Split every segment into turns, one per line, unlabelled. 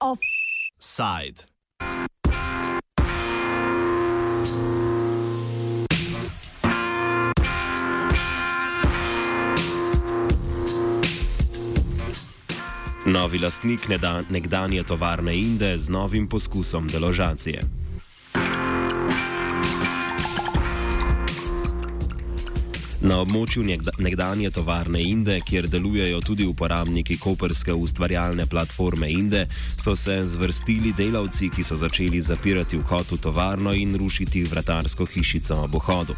Offside. Novi lastnik nekdanje tovarne Inde z novim poskusom deložacije. Na območju nekdanje tovarne Inde, kjer delujejo tudi uporabniki koperske ustvarjalne platforme Inde, so se zvrstili delavci, ki so začeli zapirati vhod v tovarno in rušiti vratarsko hišico ob vhodu.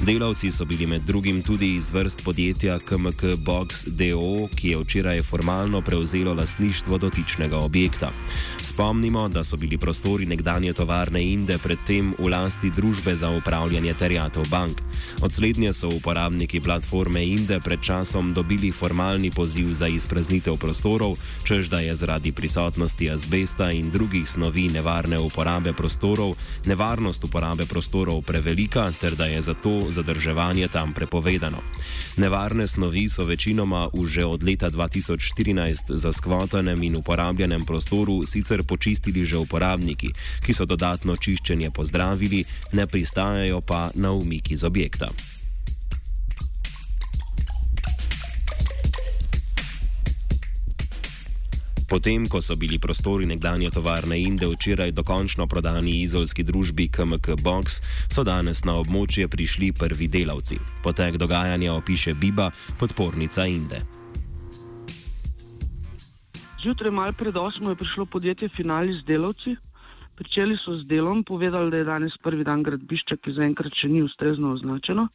Delavci so bili med drugim tudi iz vrst podjetja KMK Box DO, ki je včeraj formalno prevzelo lastništvo dotičnega objekta. Spomnimo, da so bili prostori nekdanje tovarne Inde predtem v lasti družbe za upravljanje terjatov bank. Odslednje so uporabniki uporabniki platforme Inde pred časom dobili formalni poziv za izpraznitev prostorov, čež da je zaradi prisotnosti azbesta in drugih snovi nevarne uporabe prostorov, nevarnost uporabe prostorov prevelika ter da je zato zadrževanje tam prepovedano. Nevarne snovi so večinoma v že od leta 2014 za skvotanem in uporabljenem prostoru sicer počistili že uporabniki, ki so dodatno čiščenje pozdravili, ne pristajajo pa na umik iz objekta. Potem, ko so bili prostori nekdanje tovarne Inde včeraj dokončno prodani izolski družbi KMK Box, so danes na območje prišli prvi delavci. Potek dogajanja opiše Biba, podpornica Inde.
Zjutraj, malo pred osmo, je prišlo podjetje Finali z delavci. Pričeli so z delom, povedali, da je danes prvi dan gradbišča, ki zaenkrat še ni ustrezno označeno.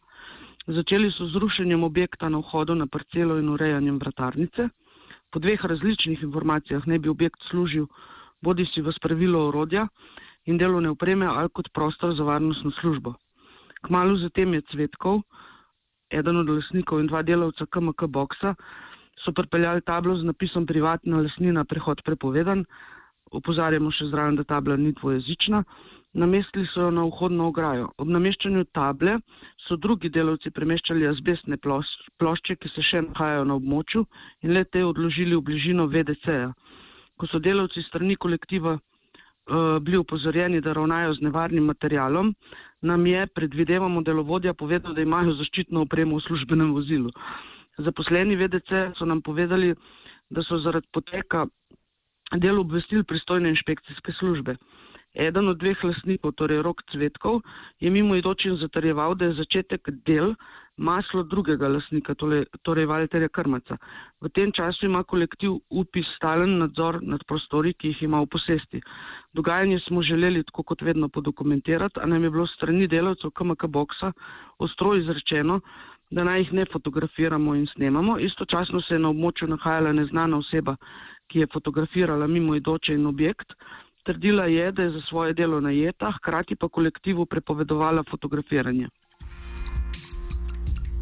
Začeli so z rušenjem objekta na vhodu na parcelo in urejanjem vratarnice po dveh različnih informacijah ne bi objekt služil bodi si v spravilo orodja in delovne opreme ali kot prostor za varnostno službo. Kmalo zatem je Cvetkov, eden od lasnikov in dva delavca KMK boksa, so pripeljali tablo z napisom privatna lasnina, prehod prepovedan. Opozarjamo še zraven, da tabla ni dvojezična. Namestili so jo na vhodno ograjo. Ob nameščanju table so drugi delavci premeščali azbestne plošče, ki se še nahajajo na območju in le te odložili v bližino VDC-ja. Ko so delavci strani kolektiva uh, bili upozorjeni, da ravnajo z nevarnim materialom, nam je, predvidevamo, delovodja povedal, da imajo zaščitno opremo v službenem vozilu. Zaposleni VDC so nam povedali, da so zaradi poteka del obvestil pristojne inšpekcijske službe. Eden od dveh lasnikov, torej Rok Cvetkov, je mimo idočim zatarjeval, da je začetek del maslo drugega lasnika, torej, torej Valterja Krmaca. V tem času ima kolektiv upis stalen nadzor nad prostori, ki jih ima v posesti. Dogajanje smo želeli tako kot vedno podokumentirati, a nam je bilo strani delavcev KMK boksa ostro izrečeno, da naj jih ne fotografiramo in snemamo. Istočasno se je na območju nahajala neznana oseba, ki je fotografirala mimo idoče in objekt. Trdila je, da je za svoje delo najeta, hkrati pa kolektivu prepovedovala fotografiranje.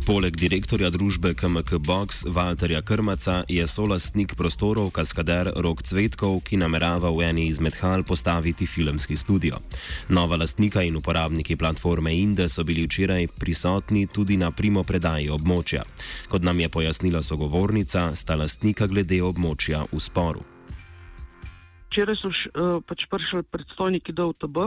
Poleg direktorja družbe KMK Box Walterja Krmaca je solastnik prostorov Kaskader Rok Cvetkov, ki namerava v eni izmed hal postaviti filmski studio. Nova lastnika in uporabniki platforme Inde so bili včeraj prisotni tudi na primo predaji območja. Kot nam je pojasnila sogovornica, sta lastnika glede območja v sporu
včeraj so uh, pač prišli predstojniki DOTB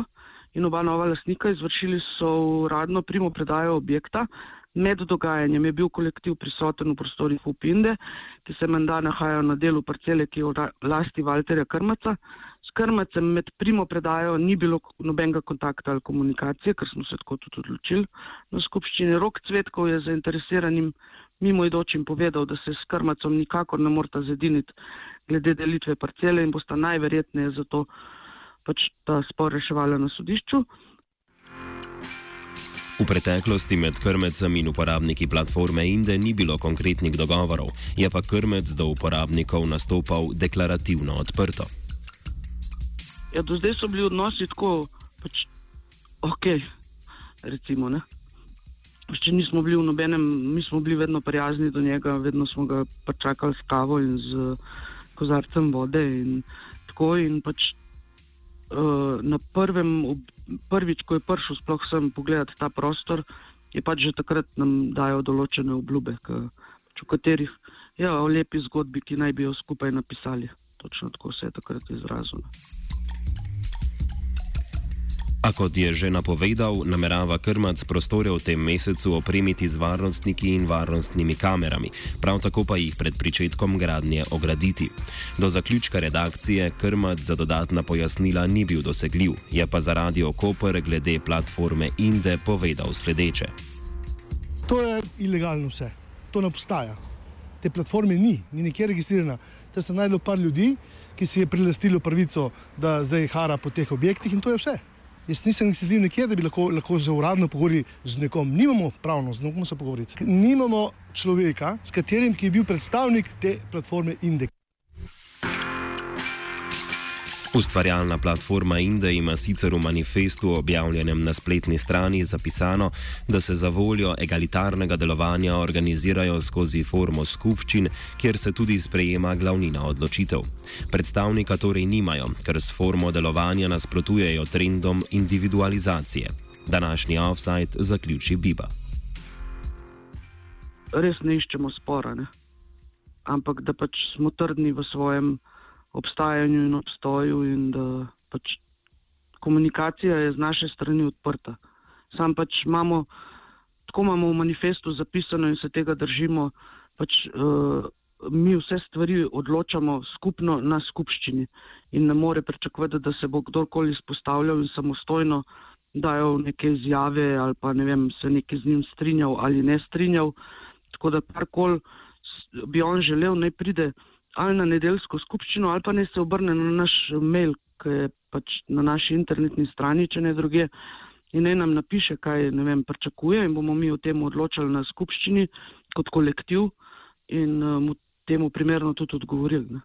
in oba nova lasnika izvršili so uradno primo predajo objekta. Med dogajanjem je bil kolektiv prisoten v prostorih Upinde, ki se menda nahajajo na delu parcele, ki je v lasti Valterja Krmaca. S Krmacem med primo predajo ni bilo nobenega kontakta ali komunikacije, ker smo se tako tudi odločili. Na skupščini Rok Cvetkov je zainteresiranim mimo idočim povedal, da se s Krmacom nikakor ne morata zediniti glede delitve parcele in bosta najverjetneje zato pač ta spor reševala na sodišču.
V preteklosti med krmecem in uporabniki platforme Inde ni bilo konkretnih dogovorov, je pa krmec do uporabnikov nastopal deklarativno odprto.
Ja, do zdaj so bili odnosi tako, pač, ok, recimo. Ne? Če nismo bili v nobenem, mi smo bili vedno prijazni do njega, vedno smo ga pač čakali s kavo in z kozarcem vode in tako. In pač uh, na prvem, prvič, ko je prišel sploh sem pogledati ta prostor, je pač že takrat nam dajo določene obljube, v katerih ja, o lepi zgodbi, ki naj bi jo skupaj napisali. Točno tako se je takrat izrazilo.
A kot je že napovedal, namerava krmac prostore v tem mesecu opremiti z varnostniki in varnostnimi kamerami, prav tako pa jih pred pričetkom gradnje ograditi. Do zaključka redakcije krmac za dodatna pojasnila ni bil dosegljiv, je pa zaradi okopr glede platforme Inde povedal sledeče.
To je ilegalno vse, to ne obstaja. Te platforme ni, ni nikjer registrirana. Te se najdlo par ljudi, ki si je prilastilo pravico, da zdaj hara po teh objektih in to je vse. Jaz nisem sedel nekje, da bi lahko, lahko se uradno pogovorili z nekom. Nimamo pravno z nekom se pogovoriti. Nimamo človeka, s katerim bi bil predstavnik te platforme Indeks.
Ustvarjalna platforma Inde ima sicer v manifestu objavljenem na spletni strani zapisano, da se za voljo egalitarnega delovanja organizirajo skozi formo skupščin, kjer se tudi sprejema glavnina odločitev. Predstavnika torej nimajo, ker s formo delovanja nasprotujejo trendom individualizacije. Današnji offside zaključi Biba.
Res ne iščemo spora, ne? ampak da pač smo trdni v svojem obstajanju in obstoju, in da pač komunikacija je z naše strani odprta. Sam pač imamo, tako imamo v manifestu zapisano in se tega držimo, pač uh, mi vse stvari odločamo skupno na skupščini in ne more pričakovati, da se bo kdorkoli izpostavljal in samostojno dajal neke izjave ali pa ne vem, se nekaj z njim strinjal ali ne strinjal. Tako da karkoli bi on želel, naj pride ali na nedeljsko skupščino, ali pa ne se obrne na naš mail, ki je pač na naši internetni strani, če ne druge, in naj nam napiše, kaj ne vem, pričakuje, in bomo mi o tem odločali na skupščini kot kolektiv in uh, mu temu primerno tudi odgovorili. Ne,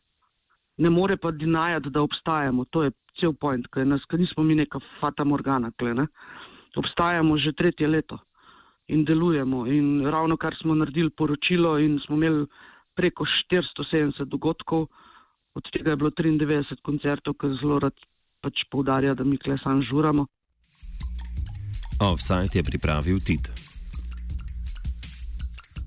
ne more pa dinajati, da obstajamo, to je cel point, ker nas, ker nismo mi neka fata morgana, kle, ne? obstajamo že tretje leto. In delujemo. In ravno kar smo naredili poročilo, in smo imeli preko 470 dogodkov, od tega je bilo 93 koncertov, ki zelo rad pač poudarja, da mi klesan žuramo.
Offside je pripravil Tit.